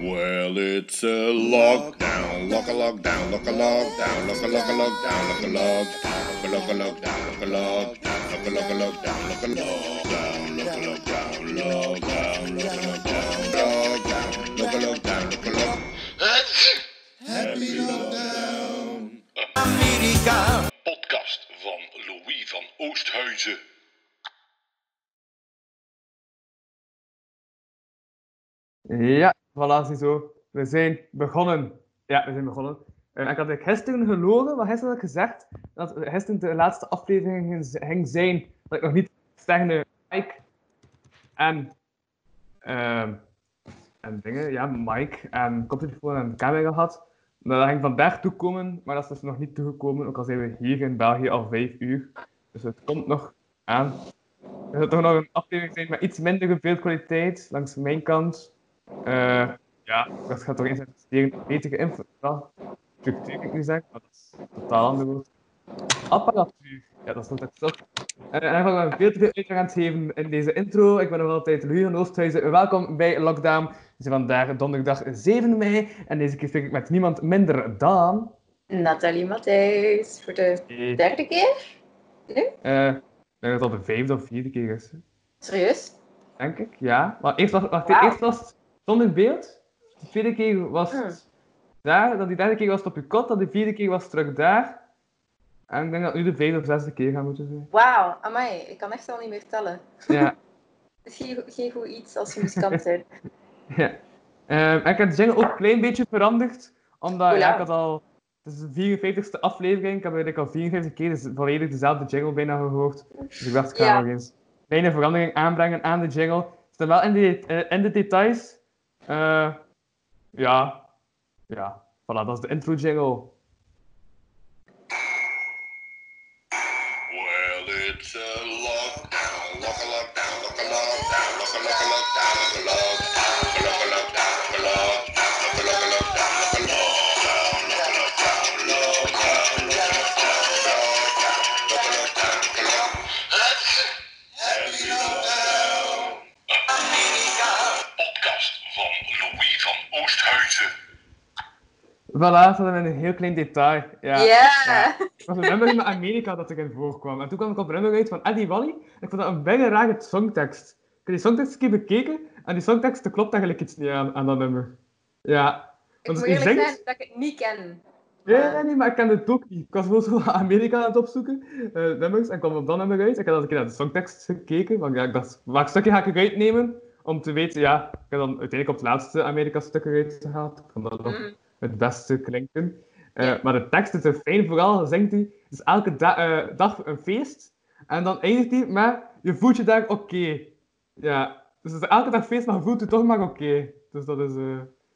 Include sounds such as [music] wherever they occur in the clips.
Well, it's a lockdown, lock a lockdown, lock a lockdown, lock a lock a lockdown, lock a lockdown, lock a lockdown, lock a lockdown, lock a lock a lockdown, lock a lockdown, lock a lockdown, lockdown, lock a lockdown, lock a lockdown, lock a lock. Happy lockdown. podcast van Louis van Oosthuizen. Ja, We zijn begonnen. Ja, we zijn begonnen. Eh, ik had gisteren gelogen, maar gisteren had ik gezegd dat gisteren de laatste aflevering ging- zijn. Dat ik nog niet zeggen Mike en, ehm en dingen, ja, Mike en koptelefoon en camera had. Dat ging vandaag toekomen, maar dat is dus nog niet toegekomen, ook al zijn we hier in België al vijf uur. Dus het komt nog aan. Er zal toch nog een aflevering zijn met iets minder beeldkwaliteit langs mijn kant. Eh, ja, dat gaat toch eens investeren in betere infrastructuur, kan ik nu zeggen, maar dat is totaal ander woord. Apparatuur, ja, dat is nog dat zelf. En en dan gaan we veel te veel uitleg aan het geven in deze intro. Ik ben nog altijd Louis van Oosthuizen. Welkom bij Lockdown. We zijn vandaag donderdag 7 mei en deze keer spreek ik met niemand minder dan... Nathalie Matthijs voor de derde keer? eh, ik denk dat het al de vijfde of vierde keer is, Serieus? denk ik. Ja, maar eerst was, wacht, eerst was het zonder beeld. De tweede keer was het Hmm. daar. Dan die derde keer was het op je kot. Dan de vierde keer was het terug daar. En ik denk dat nu de vijfde of zesde keer gaat moeten zijn. Wauw, amai, ik kan echt al niet meer tellen. Ja. Het is [laughs] geen, geen goed iets als je muziekant [laughs] bent. ja. Ehm, en ik heb de jingle ook een klein beetje veranderd. Omdat ja, ik had al... Het is de 54ste aflevering. Ik heb eigenlijk al 54 keer dus volledig dezelfde jingle bijna gehoord. Dus ik dacht, ik ga Ja. nog eens een kleine verandering aanbrengen aan de jingle. Het wel in de, eh, in de details. Eh, ja. Ja. Voilà, dat is de intro jingle. Voilà, dat hadden we een heel klein detail. Ja. Ja! Het was een nummer met Amerika dat erin voorkwam. En toen kwam ik op een nummer uit van Eddie Wally. En ik vond dat een bijna rare songtekst. Ik heb die songtekst een keer bekeken. En die songtekst klopt eigenlijk iets niet aan, aan dat nummer. Ja. Ik Want moet die eerlijk zingt- zijn dat ik het niet ken. Nee, nee, nee, maar ik kende het ook niet. Ik was gewoon zo [laughs] Amerika aan het opzoeken, eh, nummers, en kwam op dat nummer uit. Ik had al een keer naar de songtekst gekeken, want ja, ik dacht, welk stukje ga ik eruit nemen? Om te weten, ja, ik heb dan uiteindelijk op het laatste Amerika-stuk eruit gehaald. Ik vond dat Mm. Het beste klinken. Eh. Maar de tekst is er fijn, vooral zingt hij, het is elke da- eh, dag een feest. En dan eindigt hij met, je voelt je daar oké. Ja, dus het is elke dag feest, maar je voelt je toch maar oké. Dus dat is...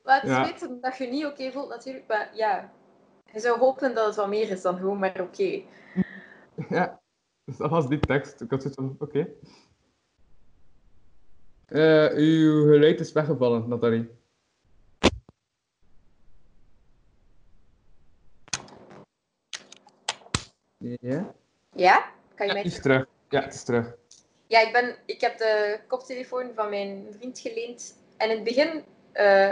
Maar het is Ja. beter dat je niet oké voelt natuurlijk, maar ja. Je zou hopen dat het wat meer is dan gewoon maar oké. [laughs] Ja, dus dat was die tekst. Ik had zoiets van, oké. Uw geluid is weggevallen, Nathalie. Ja? Ja? Kan je Ja, mij het is terug. Ja, het is terug. Ja, ik, ben, ik heb de koptelefoon van mijn vriend geleend. En in het begin eh,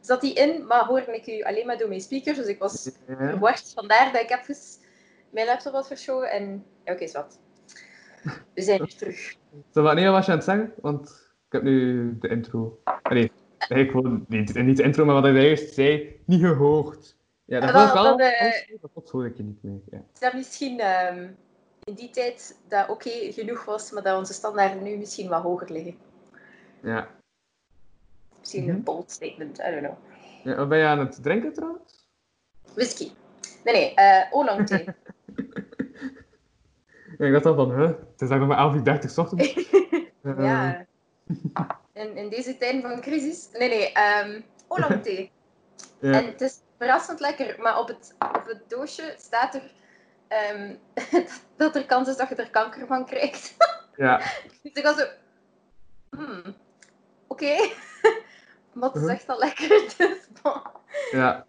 zat die in, maar hoorde ik u alleen maar door mijn speakers. Dus ik was verward. Vandaar dat ik even mijn laptop had verschoven. En ja, oké, is wat. We zijn weer terug. Zo, wanneer was je aan het zeggen? Want ik heb nu de intro. Ah, Nee, eigenlijk gewoon niet, niet de intro, maar wat hij juist zei, niet gehoord. Ja, dat wel, was wel. dat, eh, Dat hoor ik je niet meer. Ja. Is dat misschien ehm, in die tijd dat oké genoeg was, maar dat onze standaarden nu misschien wat hoger liggen? Ja. Misschien Mhm. een bold statement, I don't know. ja. Wat ben je aan het drinken trouwens? Whisky. Nee, nee, eh oolong thee. [laughs] Ja, ik dacht al van, huh? Het is eigenlijk nog maar 11 uur 30 's ochtends. [laughs] Eh, Ja. In, in deze tijden van crisis. Nee, nee. ehm oolong thee. [laughs] ja. En het is verrassend lekker, maar op het, op het doosje staat er ehm, [laughs] dat er kans is dat je er kanker van krijgt. ja. [laughs] Dus ik was zo... Hmm, Oké. maar het is Mhm. echt al lekker, [laughs] dus... bon. Ja.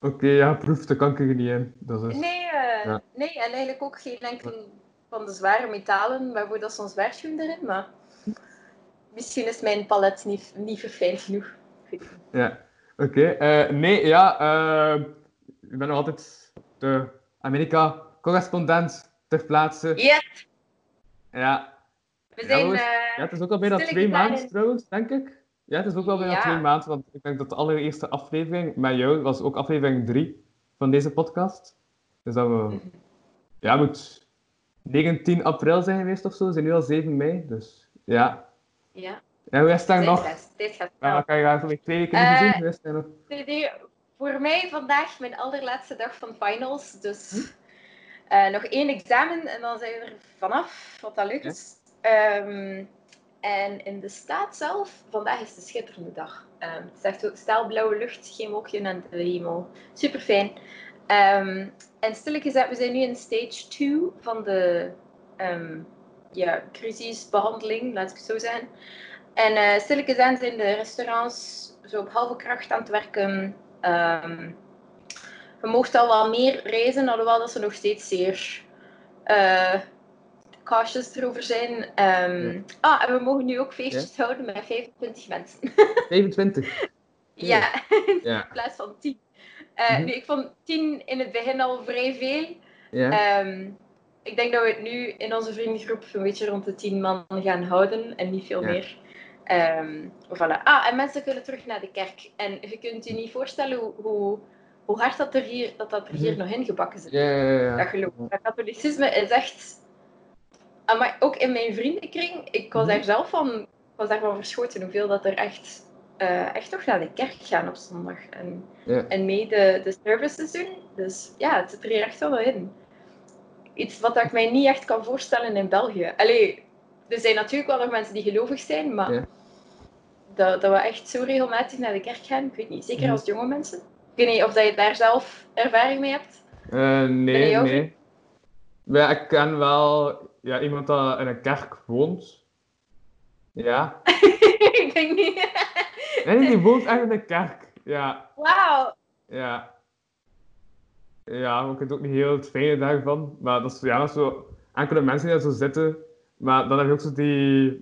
Oké, ja, proef de kanker er niet in. Dat is... Nee, eh, Ja. nee, en eigenlijk ook geen enkele van de zware metalen waarvoor dat soms waarschuwen erin, maar misschien is mijn palet niet, niet verfijnd genoeg. Ja, oké. Eh, nee, ja, eh, ik ben nog altijd de Amerika-correspondent ter plaatse. Yes, Ja. we Ja, zijn... hoor. eh, ja, het is ook al bijna twee maanden trouwens, denk ik. Ja, het is ook al bijna Ja. twee maanden, want ik denk dat de allereerste aflevering met jou was ook aflevering drie van deze podcast. Dus dat we... Mhm. Ja, moet 19 april zijn geweest of zo. We zijn nu al 7 mei, dus ja. Ja, Ja, hoe is daar nog? tijd gaat snel. kan je eigenlijk twee weken Eh, niet gezien? Nee, nee, voor mij vandaag mijn allerlaatste dag van finals. Dus eh, nog één examen en dan zijn we er vanaf, wat dat leuk Ja. is. Ehm, en in de staat zelf, vandaag is de schitterende dag. Ehm, het is echt ook staalblauwe lucht, geen wolkje en de hemel. Super fijn. en stilletjes, we zijn nu in stage 2 van de ehm, ja, crisisbehandeling, laat ik het zo zeggen. En eh stilletjes aan zijn de restaurants zo op halve kracht aan het werken. Ehm je mocht al wat meer reizen, alhoewel dat ze nog steeds zeer eh cautious erover zijn. Ehm, Ah, en we mogen nu ook feestjes houden met 25 mensen. [laughs] 25. [laughs] ja, [laughs] Ja. in plaats van 10. Eh, Mhm. nu, ik vond 10 in het begin al vrij veel. Ja. Ehm, ik denk dat we het nu in onze vriendengroep een beetje rond de 10 man gaan houden en niet veel meer. Ehm, voilà. Ah, en mensen kunnen terug naar de kerk. En je kunt je niet voorstellen hoe, hoe, hoe hard dat er hier, dat dat er hier Mhm. nog ingebakken zit. Ja, ja, ja. Dat geloof. Dat katholicisme is echt. Maar ook in mijn vriendenkring, ik was Mhm. daar zelf van, was daarvan verschoten hoeveel dat er echt, eh, echt nog naar de kerk gaan op zondag. En, en mee de, de services doen. Dus ja, het zit er hier echt wel in. Iets wat ik mij niet echt kan voorstellen in België. Allee, er zijn natuurlijk wel nog mensen die gelovig zijn, maar Ja. dat, dat we echt zo regelmatig naar de kerk gaan, ik weet niet. Zeker als jonge mensen. Ik weet niet of dat je daar zelf ervaring mee hebt. Eh, nee, nee. Ja, ik ken wel ja, iemand dat in een kerk woont. Ja. [laughs] ik denk niet. Nee, die woont echt in een kerk. Ja, Wauw. ja. Ja, maar ik vind het ook niet heel het fijne daarvan. Maar dat is, ja, dat is zo enkele mensen die daar zo zitten. Maar dan heb je ook zo die...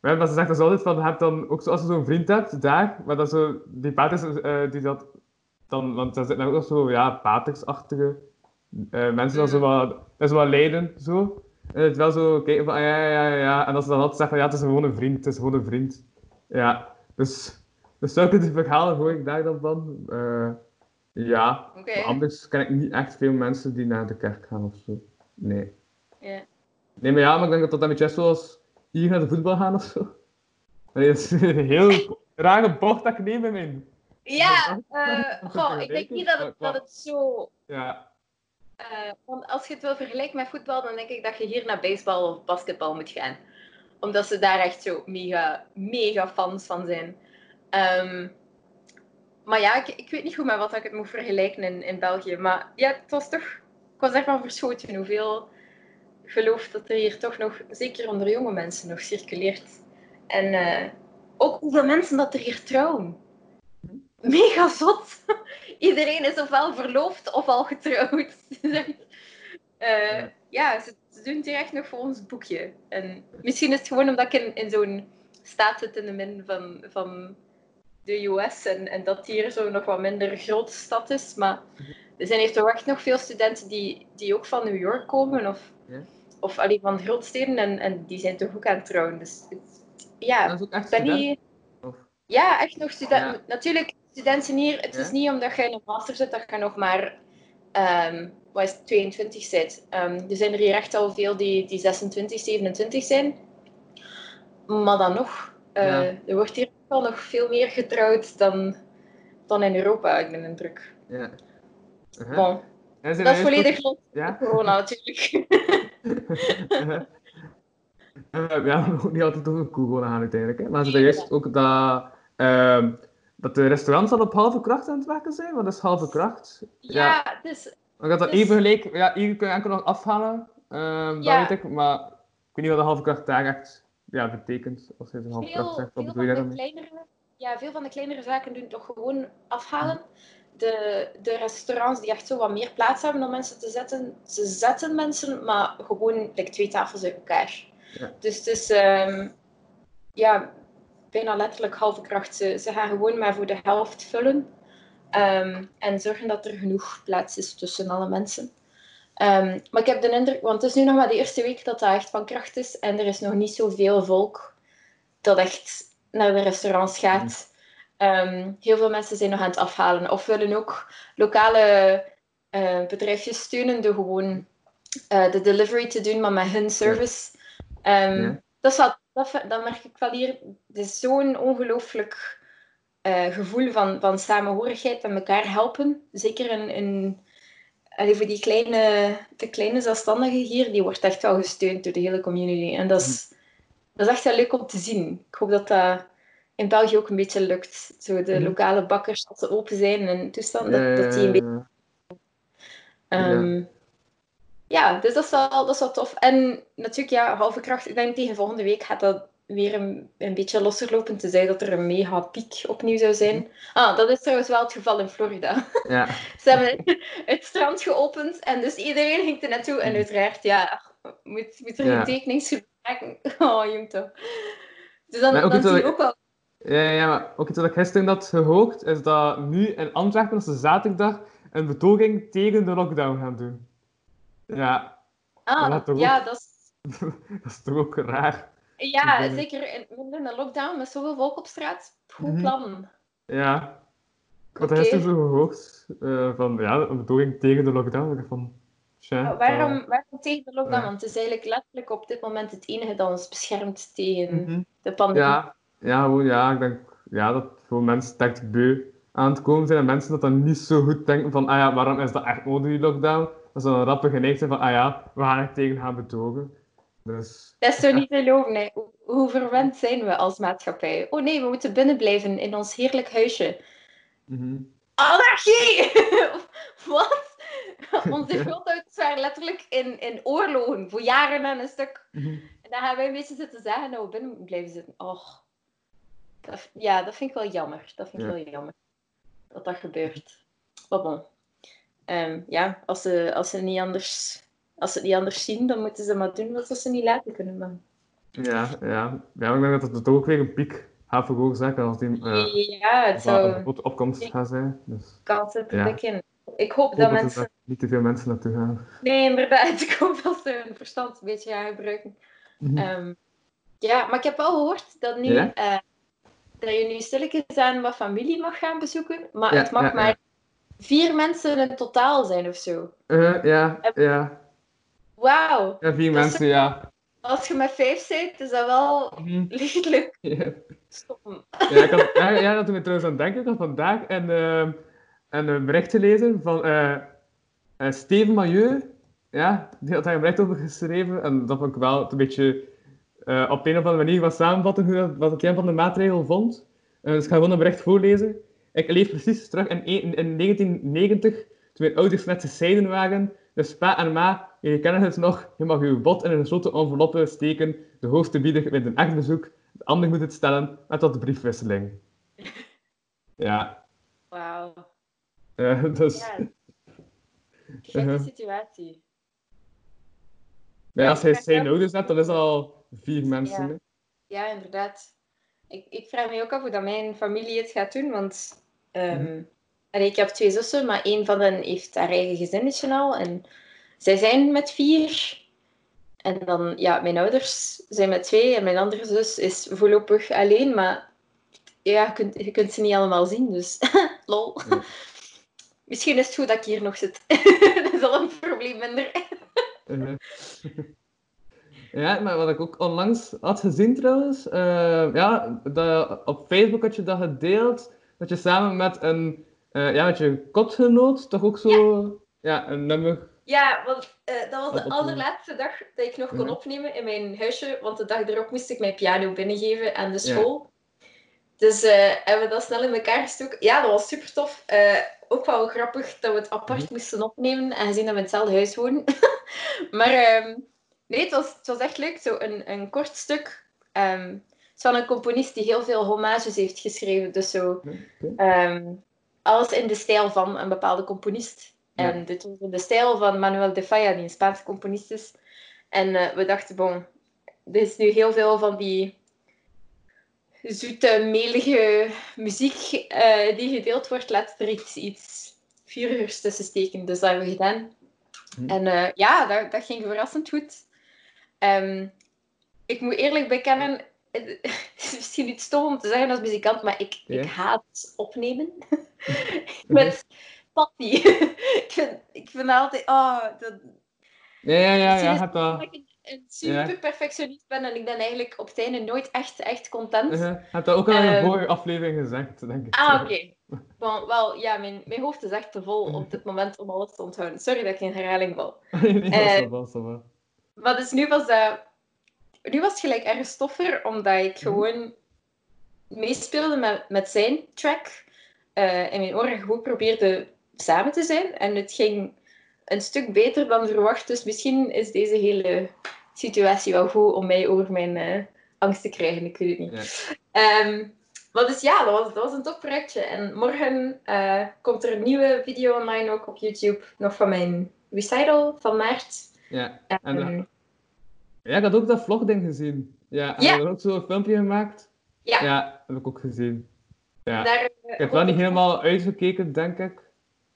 Maar wat ze zegt dus altijd van, je hebt dan ook zo, als je zo'n vriend hebt, daar, maar dat zo, die paters, eh, die dat dan, want daar zitten ook nog zo, ja, patersachtige eh, mensen dat zo wat, dat is wat lijden, zo. En het wel zo kijken van, ah, ja, ja, ja, ja, en dat ze dan altijd zeggen van, ja, het is gewoon een vriend, het is gewoon een vriend. Ja, dus, dus zulke verhalen hoor ik daar dan van. Eh, ja, maar anders ken ik niet echt veel mensen die naar de kerk gaan of zo. Nee. Ja. Nee, maar ja, maar ik denk dat dat is zoals hier naar de voetbal gaan of zo. Dat is [laughs] een heel rare bocht dat ik neem in mijn... Ja, eh, goh, ik denk niet dat het, dat het zo. Ja, eh, want als je het wil vergelijken met voetbal, dan denk ik dat je hier naar baseball of basketbal moet gaan. Omdat ze daar echt zo mega, mega fans van zijn. Ehm, maar ja, ik, ik weet niet goed met wat ik het moet vergelijken in, in België. Maar ja, het was toch. Ik was ervan verschoten hoeveel geloof dat er hier toch nog, zeker onder jonge mensen, nog circuleert. En eh, ook hoeveel mensen dat er hier trouwen. Mega zot. [laughs] Iedereen is ofwel verloofd of al getrouwd. [laughs] Eh, Ja. ja, ze, ze doen het hier echt nog voor ons boekje. En misschien is het gewoon omdat ik in, in zo'n staat zit in de min van, van de US en, en dat hier zo nog wat minder grote stad is. Maar er zijn hier toch echt nog veel studenten die, die ook van New York komen of, Ja. of allee, van grootsteden en, en die zijn toch ook aan het trouwen. Dus het- ja, dat is ook echt ben niet... Ja, echt nog studenten. Ja. Natuurlijk, studenten hier, het is niet omdat je in een master zit dat je nog maar wat is het, 22 bent. Er zijn er hier echt al veel die, die 26, 27 zijn. Maar dan nog, eh, Ja. er wordt hier wel nog veel meer getrouwd dan, dan in Europa, ik de indruk. Ja. Uh-huh. Bon, dat is volledig los ook- Ja? corona [laughs] natuurlijk. Uh-huh. Eh, ja, ook niet altijd over corona gaan uiteindelijk. Hè. Maar ze Nee, juist ook dat, ehm, dat de restaurants al op halve kracht aan het werken zijn. Wat is halve kracht? ja, dus Ik had dat Dus- even gelijk. Ja, hier kun je enkel nog afhalen. Ja. Dat weet ik. Maar ik weet niet wat de halve kracht daar echt ja, betekent. Als je een halve kracht zegt, wat bedoel je daarmee? kleinere, ja, veel van de kleinere zaken doen toch gewoon afhalen. De, de restaurants die echt zo wat meer plaats hebben om mensen te zetten, ze zetten mensen, maar gewoon like, twee tafels uit elkaar. Ja. Dus het is, ehm, ja, bijna letterlijk halve kracht. Ze, ze gaan gewoon maar voor de helft vullen. Ehm, en zorgen dat er genoeg plaats is tussen alle mensen. Ehm, maar ik heb de indruk, want het is nu nog maar de eerste week dat dat echt van kracht is. En er is nog niet zoveel volk dat echt naar de restaurants gaat. Ehm, heel veel mensen zijn nog aan het afhalen. Of willen ook lokale eh, bedrijfjes steunen door gewoon eh, de delivery te doen, maar met hun service. Ehm, Ja. dat, dat, dat merk ik wel hier. Het is zo'n ongelooflijk eh, gevoel van, van samenhorigheid en elkaar helpen. Zeker in, in allee, voor die kleine, de kleine zelfstandigen hier, die wordt echt wel gesteund door de hele community. En dat is, dat is echt wel leuk om te zien. Ik hoop dat dat in België ook een beetje lukt. Zo de Mhm. lokale bakkers, als ze open zijn en toestand, dat, dat die een beetje Ja. Ehm, ja, dus dat is, wel, dat is wel tof. En natuurlijk, ja, halve kracht. Ik denk tegen volgende week gaat dat weer een, een beetje losser lopen. Tenzij dat er een mega piek opnieuw zou zijn. Ah, dat is trouwens wel het geval in Florida. Ja. [laughs] Ze hebben het strand geopend en dus iedereen ging er naartoe. En uiteraard, ja, moet, moet er Ja. een tekeningsgroep maken. [laughs] Oh, jong toch. Dus dan, Maar ook dan zie je ook wel... Ja, ja, maar ook iets wat ik gisteren had gehoord, is dat nu in Antwerpen, ze zaterdag, een betoging tegen de lockdown gaan doen. Ja, Ah, toch ja, dat is... [laughs] dat is toch ook raar. Ja, ben- zeker in, een lockdown met zoveel volk op straat. Goed Mhm. plan. Ja. Ik had Oké. gisteren zo gehoord, eh, van ja, een betoging tegen de lockdown. Van, tja, Maar waarom, dat- waarom tegen de lockdown? Ja. Want het is eigenlijk letterlijk op dit moment het enige dat ons beschermt tegen Mhm. de pandemie. Ja, ja, gewoon, ja, ik denk ja, dat voor mensen echt beu aan het komen zijn. En mensen dat dan niet zo goed denken van, ah ja, waarom is dat echt nodig, die lockdown? Dat ze dan rapper geneigd zijn van, ah ja, we gaan er tegen gaan betogen. Dus, Dat is zo niet te geloven. hè. Hoe- verwend zijn we als maatschappij? Oh nee, we moeten binnen blijven in ons heerlijk huisje. mhm. Anarchie! [laughs] Wat? Onze grootouders waren letterlijk in, in oorlogen voor jaren aan een stuk. Mhm. En dan gaan wij een beetje zitten zeggen dat we binnen blijven zitten. Och. Dat, ja, dat vind ik wel jammer. Dat vind ik Ja. wel jammer. Dat dat gebeurt. Maar bon. Ehm, ja, als ze, als, ze niet anders, als ze het niet anders zien, dan moeten ze maar doen wat ze niet laten kunnen. Maar... Ja, ja. ja, ik denk dat het ook weer een piek gaat veroorzaken als die eh, ja, het zou opkomst gaat zijn. Dus kansen te Ja. Ik hoop ik dat hoop dat mensen... niet te veel mensen naartoe gaan. Nee, inderdaad. [laughs] Ik hoop dat ze hun verstand een beetje gaan gebruiken. Mhm. Ehm, ja, maar ik heb wel gehoord dat, nu, eh, dat je nu stilletjes aan wat familie mag gaan bezoeken. Maar Ja, het mag ja, maar vier mensen in totaal zijn of zo. Eh, ja, ja. Wauw. Ja, vier mensen, ja. Als je met vijf bent, is dat wel Mhm. lichtelijk [laughs] Ja. stom. Ja, ik had, ja, dat toen ik trouwens aan het denken. Ik had vandaag een, ehm, een, bericht gelezen van eh, eh, Steven Mailleu. Ja, die had daar een bericht over geschreven. En dat vond ik wel een beetje eh, op een of andere manier wat samenvatten hoe dat- wat een van de maatregelen vond. Eh, dus ik ga gewoon een bericht voorlezen. Ik leef precies terug in, een- in 1990, toen mijn ouders net gescheiden waren. Dus pa en ma, jullie kennen het nog. Je mag uw bod in een gesloten enveloppe steken. De hoogste bieder wint een echt bezoek. De ander moet het stellen met wat briefwisseling. [laughs] Ja, Wauw. eh, [laughs] dus... Ja. [laughs] Gekke Uh-huh. situatie. Ja, als hij zijn ouders hebt, dan is dat al vier mensen. Ja. Ja, inderdaad. Ik, ik vraag me ook af hoe dat mijn familie het gaat doen, want Mhm. allee, ik heb twee zussen, maar één van hen heeft haar eigen gezinnetje al. En zij zijn met vier. En dan, ja, mijn ouders zijn met twee en mijn andere zus is voorlopig alleen, maar ja, je kunt, je kunt ze niet allemaal zien, dus [laughs] lol. [laughs] Misschien is het goed dat ik hier nog zit. [laughs] dat is al een probleem minder. Ja, maar wat ik ook onlangs had gezien trouwens, eh, ja, dat, op Facebook had je dat gedeeld, dat je samen met een, eh, ja, met je kotgenoot toch ook zo, ja, een nummer, Ja, want eh, dat was de opnemen. allerlaatste dag dat ik nog kon Ja. opnemen in mijn huisje. Want de dag erop moest ik mijn piano binnengeven aan de Ja. school. Dus hebben we dat snel in elkaar gestoken. Ja, dat was super tof. Ook wel grappig dat we het apart Mhm. moesten opnemen. En gezien dat we in hetzelfde huis wonen. [laughs] maar ehm, nee, het was, het was echt leuk. Zo een, een kort stuk. Ehm, het is van een componist die heel veel hommages heeft geschreven. Dus zo. Ehm, alles in de stijl van een bepaalde componist. Ja. En dit was in de stijl van Manuel de Falla, die een Spaanse componist is. En eh, we dachten, bon, er is nu heel veel van die zoete, melige muziek eh, die gedeeld wordt, laat er iets, iets vurigers tussen steken. Dus dat hebben we gedaan. Hm. En eh, ja, dat, dat ging verrassend goed. Ehm, ik moet eerlijk bekennen, het [laughs] is misschien niet stom om te zeggen als muzikant, maar ik, ik haat opnemen. [laughs] Met passie. [laughs] ik, vind, ik vind altijd, oh, dat, Ja, ja, ja, ja, dat. ik een, super perfectionist ben en ik ben eigenlijk op het einde nooit echt, echt content. Uh, heb dat ook al in een Ehm. vorige aflevering gezegd, denk ik. Ah, oké. Wel, wel, ja, mijn, mijn hoofd is echt te vol op dit moment om alles te onthouden. Sorry dat ik in herhaling val. nee, dat is Eh, wel, dat is wel. Maar dus nu was dat... Nu was het gelijk erg toffer, omdat ik Mhm. gewoon meespeelde met, met zijn track. eh en mijn oren gewoon probeerde samen te zijn. En het ging een stuk beter dan verwacht. Dus misschien is deze hele situatie wel goed om mij over mijn eh, angst te krijgen. Ik weet het niet. Ehm, maar dus ja, dat was, dat was een tof projectje. En morgen eh, komt er een nieuwe video online ook op YouTube. Nog van mijn recital van maart. Ja. En, En, eh, ja, ik had ook dat vlogding gezien. Ja, en Ja. hebben ook zo'n filmpje gemaakt. Ja. Ja, heb ik ook gezien. Ja. daar, eh, Ik heb wel niet helemaal uitgekeken, denk ik.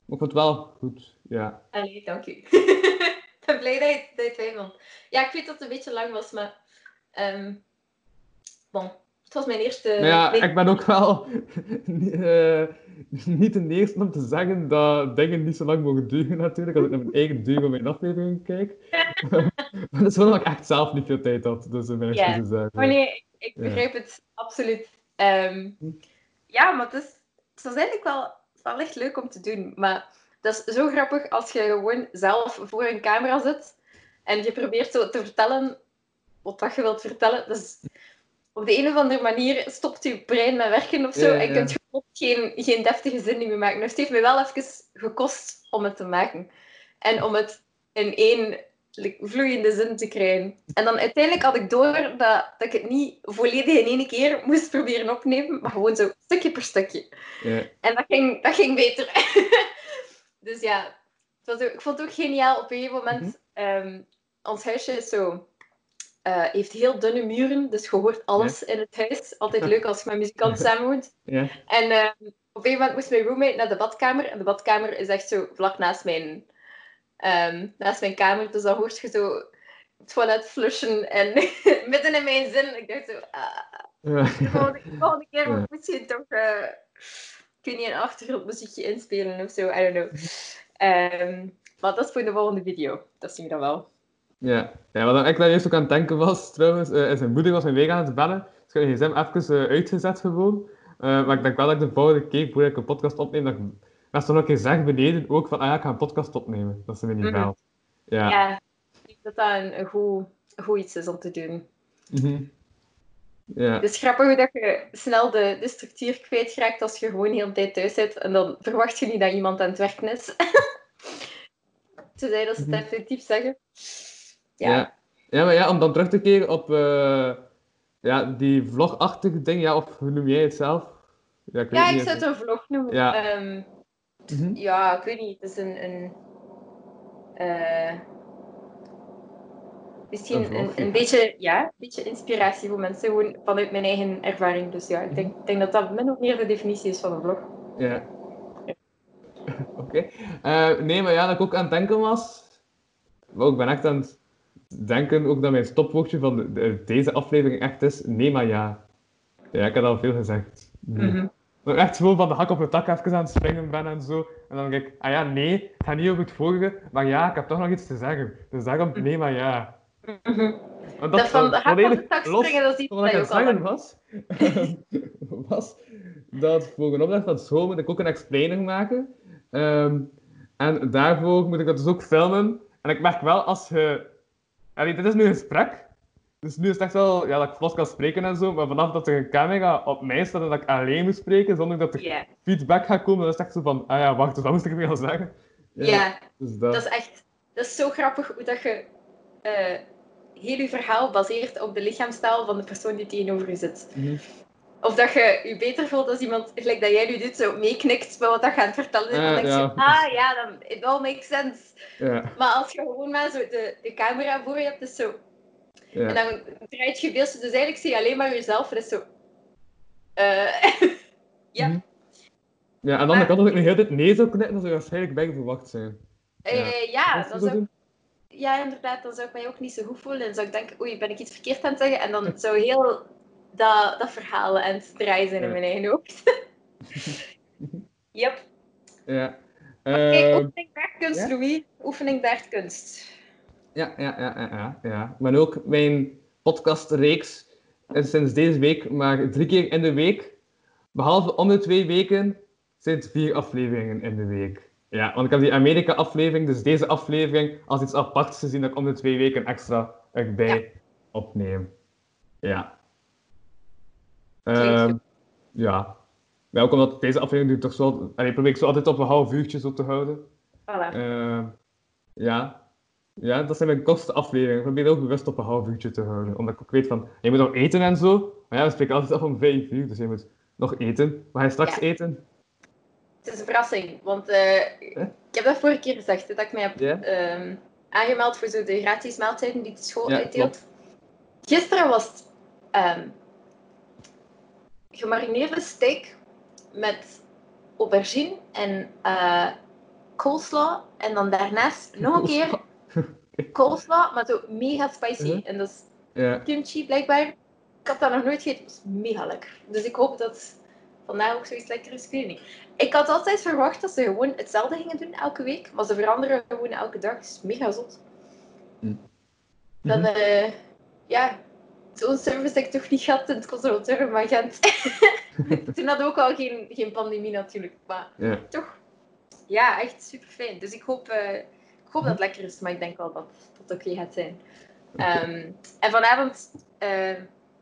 Maar ik vond het wel goed. Ja. Allee, dank u. [laughs] ik ben blij dat je, dat je het vond. Ja, ik weet dat het een beetje lang was, maar... ehm bon, was mijn eerste... Maar ja, ik ben ook wel [laughs] eh, niet de eerste om te zeggen dat dingen niet zo lang mogen duren, natuurlijk. Als ik naar mijn eigen duur van mijn aflevering kijk. [laughs] maar dat is wel dat ik echt zelf niet veel tijd had. Dus mijn excuses daarvoor. Maar nee, ik, begrijp het absoluut. Ehm, ja, maar het, is, het was eigenlijk wel, wel echt leuk om te doen. Maar dat is zo grappig als je gewoon zelf voor een camera zit en je probeert zo te vertellen wat dat je wilt vertellen. Dus op de een of andere manier stopt je brein met werken of zo Ja, en je kunt gewoon geen, geen deftige zin meer maken. Dus het heeft me wel even gekost om het te maken. En om het in één vloeiende zin te krijgen. En dan uiteindelijk had ik door dat, dat ik het niet volledig in één keer moest proberen opnemen, maar gewoon zo stukje per stukje. Ja. En dat ging, dat ging beter. [laughs] dus ja, het was ook, ik vond het ook geniaal. Op een gegeven moment, ehm, ons huisje is zo, eh, heeft heel dunne muren, dus je hoort alles in het huis. Altijd leuk als je met muzikanten samenwoont. Ja. En ehm, op een moment moest mijn roommate naar de badkamer. En de badkamer is echt zo vlak naast mijn, ehm, naast mijn kamer. Dus dan hoort je zo het toilet flushen en [laughs] midden in mijn zin. Ik dacht zo, ah, de volgende, de volgende keer moet misschien toch, eh, ik weet niet, een achtergrondmuziekje inspelen of zo. I don't know. Ehm, maar dat is voor de volgende video. Dat zien we dan wel. Ja, ja wat ik daar eerst ook aan het denken was, trouwens, is zijn moeder was mijn week aan het bellen. Dus ik heb de gsm even eh, uitgezet gewoon. Eh, maar ik denk wel dat ik de volgende keer, voordat ik een podcast opneem, dat ik dat ze nog een keer zeg beneden ook van, ah ja, ik ga een podcast opnemen. Dat ze me niet Mhm. belt. Ja. Ja, ik denk dat dat een, een goed, een goed iets is om te doen. Mhm. Ja. Het is grappig hoe dat je snel de, de structuur kwijtraakt als je gewoon de hele tijd thuis zit en dan verwacht je niet dat iemand aan het werken is. [laughs] Tenzij dat ze het Mhm. effectief zeggen. Ja. Ja. maar ja, om dan terug te keren op eh, ja, die vlogachtige ding, ja, of hoe noem jij het zelf? Ja, ik Ja, ik zou het een vlog noemen. Ja. Ehm, Mhm. ja, ik weet niet. Het is een... een eh, misschien Een een, beetje, ja, een beetje inspiratie voor mensen, gewoon vanuit mijn eigen ervaring. Dus ja, ik denk, ik denk dat dat min of meer de definitie is van een vlog. Ja. [laughs] Oké. Eh, nee, maar ja, dat ik ook aan het denken was. Maar ik ben echt aan het denken ook dat mijn stopwoordje van de- de- deze aflevering echt is: nee, maar ja. Ja, ik heb al veel gezegd. Nee. Mhm. Maar echt gewoon van de hak op de tak even aan het springen ben en zo. En dan denk ik: ah ja, nee, het gaat niet over het vorige, maar ja, ik heb toch nog iets te zeggen. Dus daarom, nee, maar ja. Mhm. Dat van de hak op de tak springen, dat is iets wat ik aan het zeggen was, [laughs] was dat voor een opdracht van school moet ik ook een explainer maken. Ehm, en daarvoor moet ik dat dus ook filmen. En ik merk wel als je... Allee, dit is nu een gesprek. Dus nu is het echt wel ja, dat ik vlot kan spreken en zo. Maar vanaf dat er een camera op mij staat en dat ik alleen moet spreken, zonder dat er feedback gaat komen, dan is het echt zo van... Ah ja, wacht, dus wat moest ik weer al zeggen? ja. Dus dat... dat is echt... Dat is zo grappig hoe dat je... eh, heel je verhaal baseert op de lichaamstaal van de persoon die tegenover je zit. Mhm. Of dat je je beter voelt als iemand, gelijk dat jij nu doet, zo meeknikt bij wat dat gaat vertellen. En dan Ja, denk je, ja. ah ja, dan, it all makes sense. Ja, Maar als je gewoon maar zo de, de camera voor je hebt, is zo... ja. En dan draait je beeld, dus eigenlijk zie je alleen maar jezelf. En is zo... Eh, [laughs] ja. Mhm. Ja, en dan Maar- kan dat ik nog heel dit nee zou knippen, dan zou je waarschijnlijk bij verwacht zijn. Eh, ja, je doen? ja, inderdaad, dan zou ik mij ook niet zo goed voelen. En zou ik denken, oei, ben ik iets verkeerd aan het zeggen? En dan zou heel dat, dat verhaal aan het draaien zijn in mijn eigen hoofd. [laughs] yep. Ja. Ehm, oefening bergkunst, ja? Louis. Oefening. Ja, ja, ja, ja, ja, ja. Maar ook mijn podcastreeks is sinds deze week maar drie keer in de week. Behalve om de twee weken zijn het vier afleveringen in de week. Ja, want ik heb die Amerika-aflevering, dus deze aflevering, als iets aparts gezien dat ik om de twee weken extra erbij opneem. Ja. Ehm, goed. ja. Maar ook omdat deze aflevering duurt toch zo... Allee, probeer ik zo altijd op een half uurtje zo te houden. Voilà. Ehm, ja. Ja, dat zijn mijn kortste afleveringen. Ik probeer ook bewust op een half uurtje te houden. Omdat ik ook weet van, je moet nog eten en zo. Maar ja, we spreken altijd af om vijf uur, dus je moet nog eten. Maar ga je straks Ja. eten? Het is een verrassing, want eh, ik heb dat vorige keer gezegd, hè, dat ik mij heb Ja? ehm, aangemeld voor zo de gratis maaltijden die de school Ja, uitdeelt. Gisteren was het gemarineerde steak met aubergine en eh coleslaw. En dan daarnaast nog een keer coleslaw, [laughs] maar zo mega spicy. En dat is kimchi blijkbaar. Ik had dat nog nooit gegeten, het was mega lekker. Dus ik hoop dat vandaag ook zoiets lekker is, ik had altijd verwacht dat ze gewoon hetzelfde gingen doen elke week, maar ze veranderen gewoon elke dag. Het is mega zot. Dat, Mhm. eh, ja, zo'n service heb ik toch niet gehad in het conservatorium van Gent. [laughs] Toen hadden we ook al geen, geen pandemie natuurlijk, maar Ja. toch, ja, echt super fijn. Dus ik hoop, eh, ik hoop dat het lekker is, maar ik denk wel dat dat oké gaat zijn. Ehm, en vanavond eh,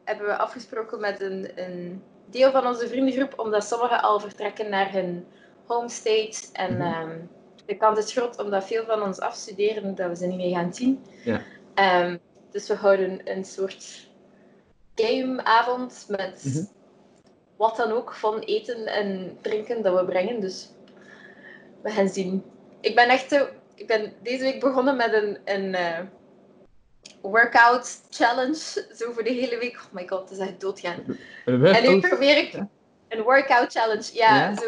hebben we afgesproken met een, een deel van onze vriendengroep, omdat sommigen al vertrekken naar hun homestate. En ehm, de kans is groot, omdat veel van ons afstuderen, dat we ze niet meer gaan zien. Ja. Ehm, dus we houden een soort gameavond met Mhm. wat dan ook van eten en drinken dat we brengen. Dus we gaan zien. Ik ben echt ik ben deze week begonnen met een, een eh, workout challenge. Zo voor de hele week. Oh my god, het is echt doodgaan. En nu probeer ik een workout challenge. Ja, Ja? Zo,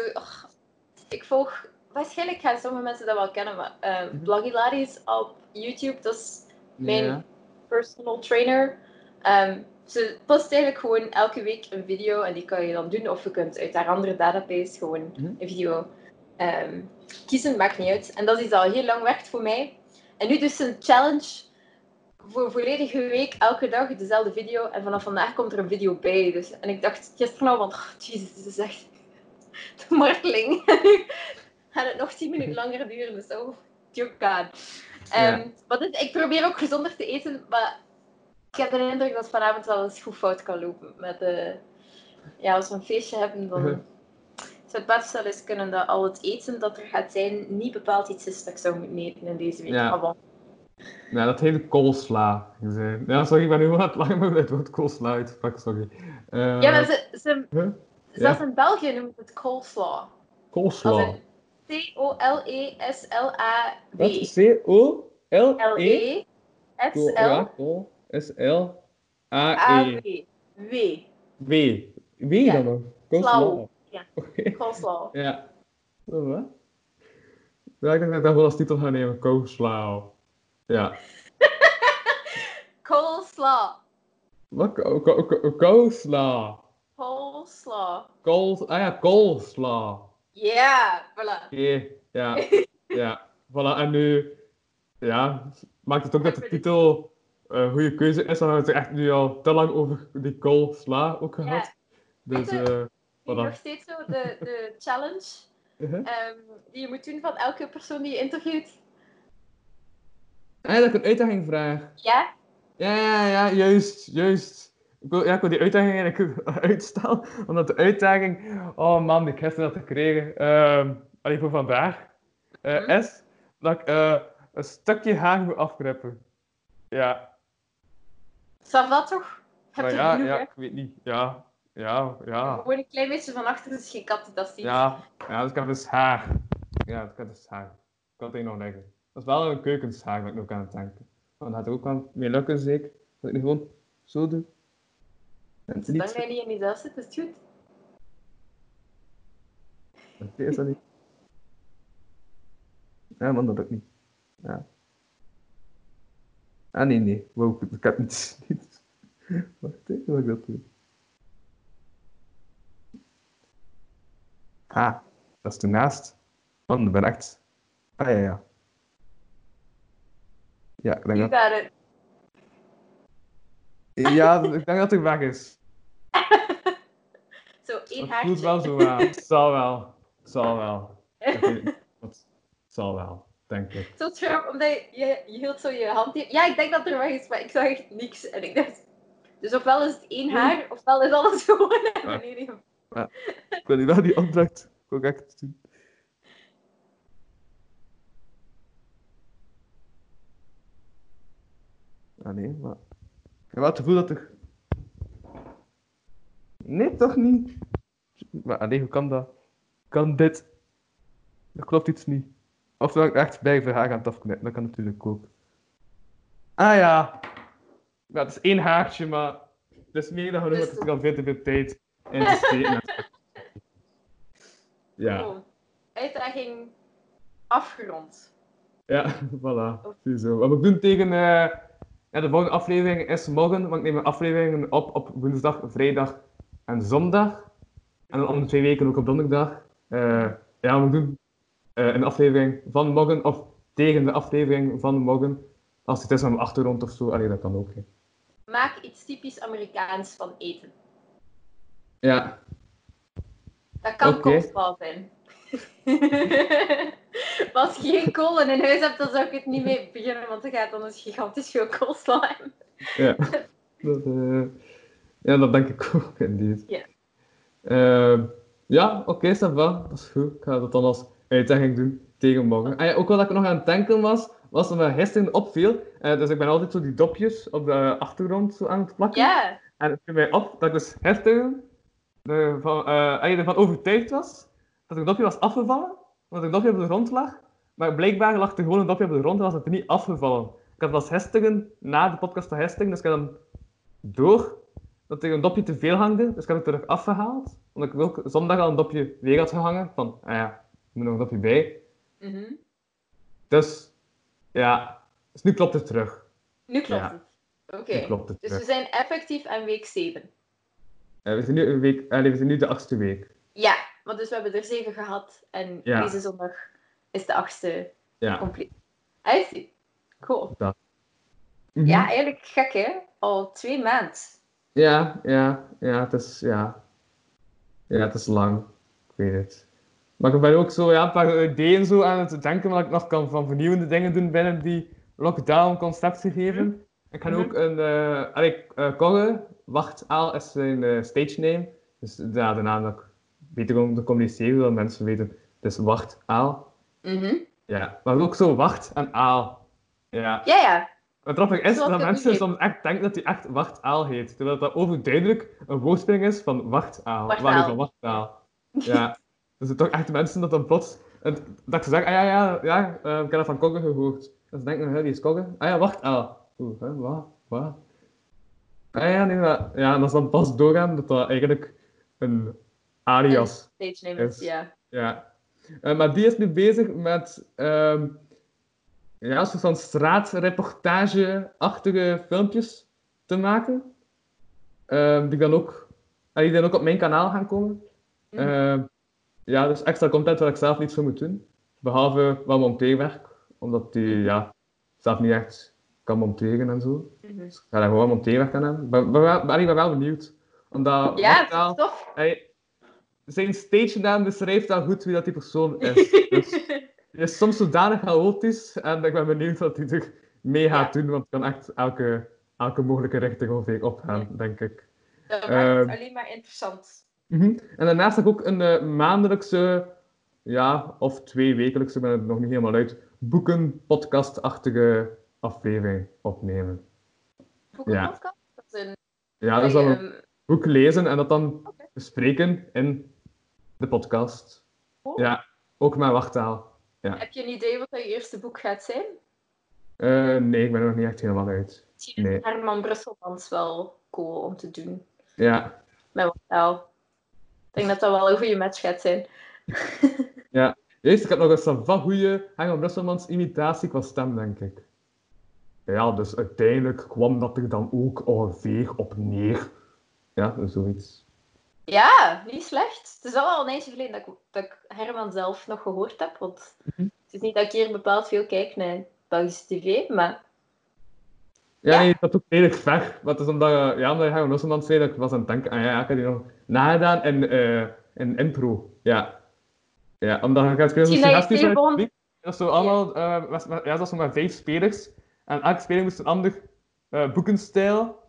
ik volg, waarschijnlijk gaan sommige mensen dat wel kennen, maar Mhm. Blogilaris op YouTube, dat is mijn Ja. personal trainer. Ehm, ze post eigenlijk gewoon elke week een video en die kan je dan doen. Of je kunt uit haar andere database gewoon Mhm. een video ehm, kiezen, maakt niet uit. En dat is iets al heel lang werkt voor mij. En nu dus een challenge voor een volledige week, elke dag dezelfde video. En vanaf vandaag komt er een video bij. Dus, en ik dacht gisteren al van, oh, jezus, dit is echt [laughs] de marteling. Nu [laughs] gaat het nog tien minuten [laughs] langer duren. Dus oh, dear god. Ehm, Ja. maar dit- ik probeer ook gezonder te eten, maar ik heb de indruk dat vanavond wel eens goed fout kan lopen. Met, eh, ja, als we een feestje hebben, dan Mhm. zou het best wel eens kunnen dat al het eten dat er gaat zijn, niet bepaald iets is dat ik zou moeten eten in deze week. Ja. Bon. Ja, dat heet koolsla. Ja, sorry, ik ben nu aan het lachen, maar het woord koolsla uitsprak, sorry. Eh, ja, maar ze, ze, huh? zelfs in België noemen ze het Koolsla. C-O-L-E-S-L-A-W. Wat? C-O-L-E? L-E-S-L-A-W. Ja, kool. S-L-A-E. W. W. W Ja. dan nog? Koolsla. Slauw. Ja. Coleslaw. Ja. Oh, wat? Ja, ik denk dat ik dat wel als titel ga nemen. Koolsla. Ja. Coleslaw. Wat? Ko- Koolsla. Coleslaw. Kool... Ah ja, koolsla. Ja, voilà. Oké, ja. [laughs] Ja. Voilà, en nu... Ja, maakt het ook dat de titel een goede keuze is, we hebben het er echt nu al te lang over die koolsla ook gehad. Dus, je, eh Nu voilà. nog steeds zo de, de [laughs] challenge ehm, die je moet doen van elke persoon die je interviewt. Ah, ja, dat ik een uitdaging vraag. Ja? Ja, ja, ja, juist, juist. Ik wil, ja, ik wil die uitdaging eigenlijk [laughs] uitstellen, omdat de uitdaging, oh man, die ik gisteren had gekregen, ehm alleen voor vandaag, eh, Mhm. is dat ik eh, een stukje haar moet afknippen. Ja, Zal dat toch? Heb je ja, genoeg, ja, hè? ik weet niet. Ja, ja, ja. Gewoon een klein beetje van achter, dus geen kat die dat ziet. Ja, ja, ik heb dus haar. Ja, ik heb dus haar. Ik kan het nog leggen. Dat is wel een keukenshaar dat ik nog aan het denken. Maar dat gaat er ook wel mee lukken, zeker. Dat ik nu gewoon zo doe. En Zolang niet... jij niet in jezelf zit, is het goed. Oké, is dat niet? Ja, man, dat ook niet. Ja. Ah, nee, nee. Wow, ik heb niet... niet. [laughs] Wacht even, wat ik dat doe. Ah, dat is ernaast. Man, ik ben echt... Ah, ja, ja. Ja, ik denk You dat... got it. Ja, ik denk dat het weg is. [laughs] Zo, één Het haartje. voelt wel zo aan. Het zal wel. Het zal wel. [laughs] Het zal wel, denk ik. Zo scherp, omdat je, je, je hield zo je hand hier. Ja, ik denk dat er weg is, maar ik zag echt niks. En ik dacht... Dus ofwel is het één haar, ofwel is alles [laughs] gewoon naar beneden. Ik wil niet wel die opdracht echt doen. Ah nee, maar... Ik heb wel het gevoel dat er... Nee, toch niet? Maar ah, nee, hoe kan dat? Kan dit? Er klopt iets niet. Of dat ik echt bij haar aan het afknippen, dat kan natuurlijk ook. Ah ja. Ja, het is één haartje, maar het is meer dan genoeg, Dus ik al veel te veel tijd in te steken. [laughs] Ja, Oh. Uitdaging afgerond. ja, [laughs] voilà. Ziezo. Wat moet ik doen tegen... eh, ja, de volgende aflevering is morgen, want ik neem mijn afleveringen op op woensdag, vrijdag en zondag. En dan om de twee weken ook op donderdag. Eh, ja, we doen een aflevering van morgen, of tegen de aflevering van morgen. Als het is aan de achtergrond of zo, allee, dat kan ook. hè. Maak iets typisch Amerikaans van eten. Ja, Dat kan coleslaw zijn. [laughs] Als je geen kolen in huis hebt, dan zou ik het niet mee beginnen, want dan gaat dan een gigantisch veel hebben. ja. dat, eh, ja, dat denk ik ook, inderdaad. Ja. Ehm, ja, oké, ça va. Dat is goed. Ik ga dat dan als uitdaging doen tegen morgen. Ah, ja, ook wat ik nog aan het denken was, was dat me gisteren opviel. eh, dus ik ben altijd zo die dopjes op de achtergrond zo aan het plakken. Ja, En het viel mij op dat ik dus gisteren van, eh, ah, ervan overtuigd was dat een dopje was afgevallen, omdat een dopje op de grond lag. Maar blijkbaar lag er gewoon een dopje op de grond en was het er niet afgevallen. Ik had was gisteren, na de podcast van gisteren, dus ik had dan door dat er een dopje te veel hangde, dus ik heb het terug afgehaald. Omdat ik ook zondag al een dopje weer had gehangen, van, ah ja, moet nog een dopje bij. Mhm. Dus, ja, dus nu klopt het terug. nu klopt Ja. het. Oké, Nu klopt het dus terug. we zijn effectief aan week 7. Eh, we, zijn nu een week, eh, nee, we zijn nu de achtste week. Ja, want dus we hebben er 7 gehad en Ja. deze zondag is de achtste Ja. compleet. I see. Cool. Mhm. Ja, eigenlijk gek hè? Al twee maanden. Ja, ja, ja, het is, ja. Ja, het is lang. Ik weet het. Maar ik ben ook zo, ja, een paar ideeën zo aan het denken wat ik nog kan van vernieuwende dingen doen binnen die lockdown-concept gegeven. Ik ga Mhm. ook een, eh allee, eh, Corre, Wacht Aal is zijn eh, stage name. Dus ja, de naam dat ik beter om te communiceren, dat mensen weten, het is Wacht Aal. Mhm. Ja, maar ook zo Wacht en Aal. Ja. Ja, ja. Wat grappig is, Zoals dat mensen soms echt denken dat hij echt wachtaal heet. Terwijl dat overduidelijk een woordspeling is van wachtaal. Wachtaal. Waar is van wachtaal? [laughs] Ja. Dus er toch echt mensen dat dan plots... en Dat ze zeggen, ah ja, ja, ja eh, ik heb dat van Kogge gehoord. En ze denken, hè, wie is Kogge? Ah ja, wachtaal. Oeh, hè, wat? Wat? Ah ja, nee, maar... Ja, en dat is dan pas doorgaan dat dat eigenlijk een alias Stage name is, ja. ja. Eh, maar die is nu bezig met ehm ja, soort van straatreportage-achtige filmpjes te maken. Ehm, die dan ook, die dan ook op mijn kanaal gaan komen. Mhm. Ehm, ja, dus extra content waar ik zelf niet voor moet doen. Behalve wat monteerwerk, omdat die ja, zelf niet echt kan monteren en zo. Mhm. Dus ik ga daar gewoon monteerwerk aan hebben. Maar, maar, wel- maar ik ben wel benieuwd. Omdat Ja, is tof. hij, zijn stage naam beschrijft al goed wie dat die persoon is. [laughs] Dus hij is soms zodanig chaotisch en ik ben benieuwd wat hij er mee gaat doen, want het kan echt elke, elke mogelijke richting ongeveer opgaan, denk ik. Dat maakt het Ehm. alleen maar interessant. Mhm. En daarnaast heb ik ook een eh, maandelijkse, ja, of twee wekelijkse, ben het nog niet helemaal uit, boeken-podcast-achtige aflevering opnemen. Boekenpodcast? Een... Ja, dat is dan een ehm, boek lezen en dat dan Oké. bespreken in de podcast. Oh. Ja, ook met wachttaal. Heb je een idee wat je eerste boek gaat zijn? Eh, nee, ik ben er nog niet echt helemaal uit. Nee. Herman Brusselmans wel cool om te doen. Ja, Met wat taal. Ik denk dat dat wel een goede match gaat zijn. [laughs] Eerst, ik heb nog eens een van goede Herman Brusselmans imitatie qua stem, denk ik. Ja, dus uiteindelijk kwam dat er dan ook ongeveer op neer. Ja, zoiets. Ja, niet slecht. Het is al wel een eindje geleden dat ik, dat ik Herman zelf nog gehoord heb. Want Mhm. het is niet dat ik hier bepaald veel kijk naar Belgische tv, maar Ja, nee, dat ook redelijk ver. Maar het is omdat, eh, ja, omdat je Brusselmans zei dat ik was aan het denken, ah ja, ik heb die nog nagedaan in, eh in impro. Ja. Ja, omdat met dat je suggesties het gewoon- publiek. Dat is zo allemaal, eh, met- ja, dat zo met vijf spelers. En elke speler moest een ander boekenstijl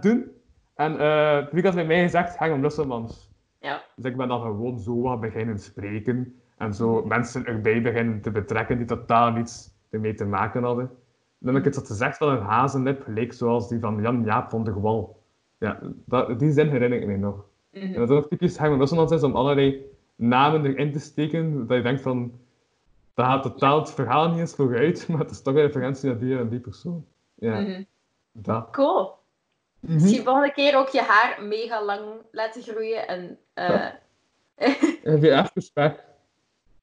doen. En het publiek had bij mij gezegd, Herman Brusselmans. ja. Dus ik ben dan gewoon zo wat beginnen spreken. En zo mensen erbij beginnen te betrekken die totaal niets ermee te maken hadden. Dan heb ik het gezegd van een hazenlip, gelijk zoals die van Jan-Jaap van de Gwal. Ja, dat, die zin herinner ik me nog. Mhm. En dat is ook typisch Herman Brusselmans is om allerlei namen erin te steken, dat je denkt van, dat gaat totaal het verhaal niet eens vooruit, [laughs] maar het is toch een referentie naar die en die persoon. Ja, Mhm. dat. Cool. Mhm. Misschien volgende keer ook je haar mega lang laten groeien en eh, weer even weg.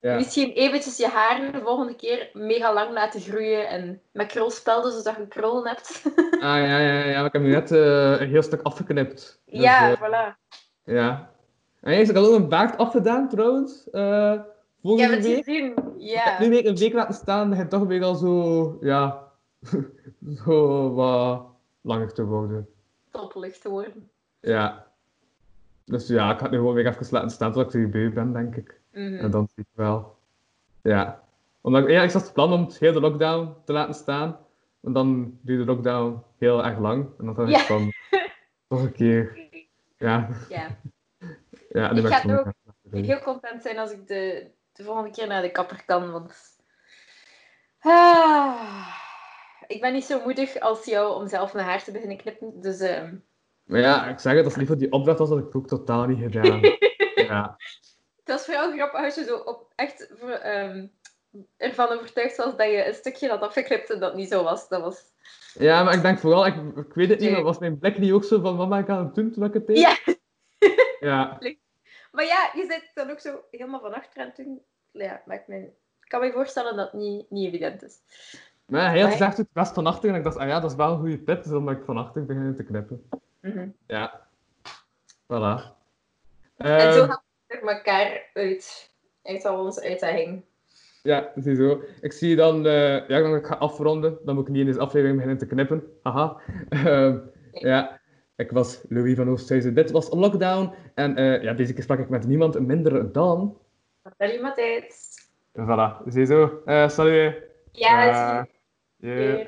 Ja. misschien eventjes je haar de volgende keer mega lang laten groeien en met krulspelden zodat je krullen hebt. Ah ja, ja, ja, ik heb nu net eh, een heel stuk afgeknipt. Dus, ja, eh, voilà. Ja. En ik had ook een baard afgedaan trouwens. Ik volgende heb het week. gezien. Ik heb nu Ja. week een week laten staan het toch weer al zo, ja, [laughs] zo wat langer te worden. Toppelig te worden. Ja. Dus ja, ik het nu gewoon weer even laten staan tot ik er bij ben, denk ik. Mhm. En dan zie ik wel. Ja. Omdat ja, ik zat het plan om het hele lockdown te laten staan. En dan duurde de lockdown heel erg lang. En dan dacht ik Ja. van, [laughs] toch een keer. Ja, Ja. [laughs] ja Ik ga ook gaan heel content zijn als ik de, de volgende keer naar de kapper kan. Want ah, ik ben niet zo moedig als jou om zelf mijn haar te beginnen knippen. Dus ehm, Maar ja, ik zeg het, als liever die opdracht was, had ik het ook totaal niet gedaan. [laughs] ja. Het was vooral grappig als je zo op echt voor, ehm, ervan overtuigd was dat je een stukje had afgeknipt en dat niet zo was. Dat was... ja, maar ik denk vooral, ik, ik weet het niet, Nee. maar was mijn blik niet ook zo van, ben ik aan het doen toen ik het deed? Ja. [laughs] Ja, Maar ja, je zit dan ook zo helemaal van achter aan toen. Ja, maakt me... Ik kan me voorstellen dat het niet, niet evident is. maar hij had Maar- gezegd, het best van achter. En ik dacht, ah ja, dat is wel een goede tip, dus dan ben ik van achter beginnen te knippen. Mhm. Ja. Voilà. En zo er elkaar uit. Uit al onze uitdaging. Ja, ziezo. Ik zie dan, eh, ja, dan ik ga afronden. Dan moet ik niet in deze aflevering beginnen te knippen. Haha. [laughs] Ehm, ja, ik was Louis van Oosthuizen. Dit was Lockdown. En eh, ja, deze keer sprak ik met niemand minder dan... Salut Matthijs. Voilà, ziezo. Eh salut. Ja, zie yeah.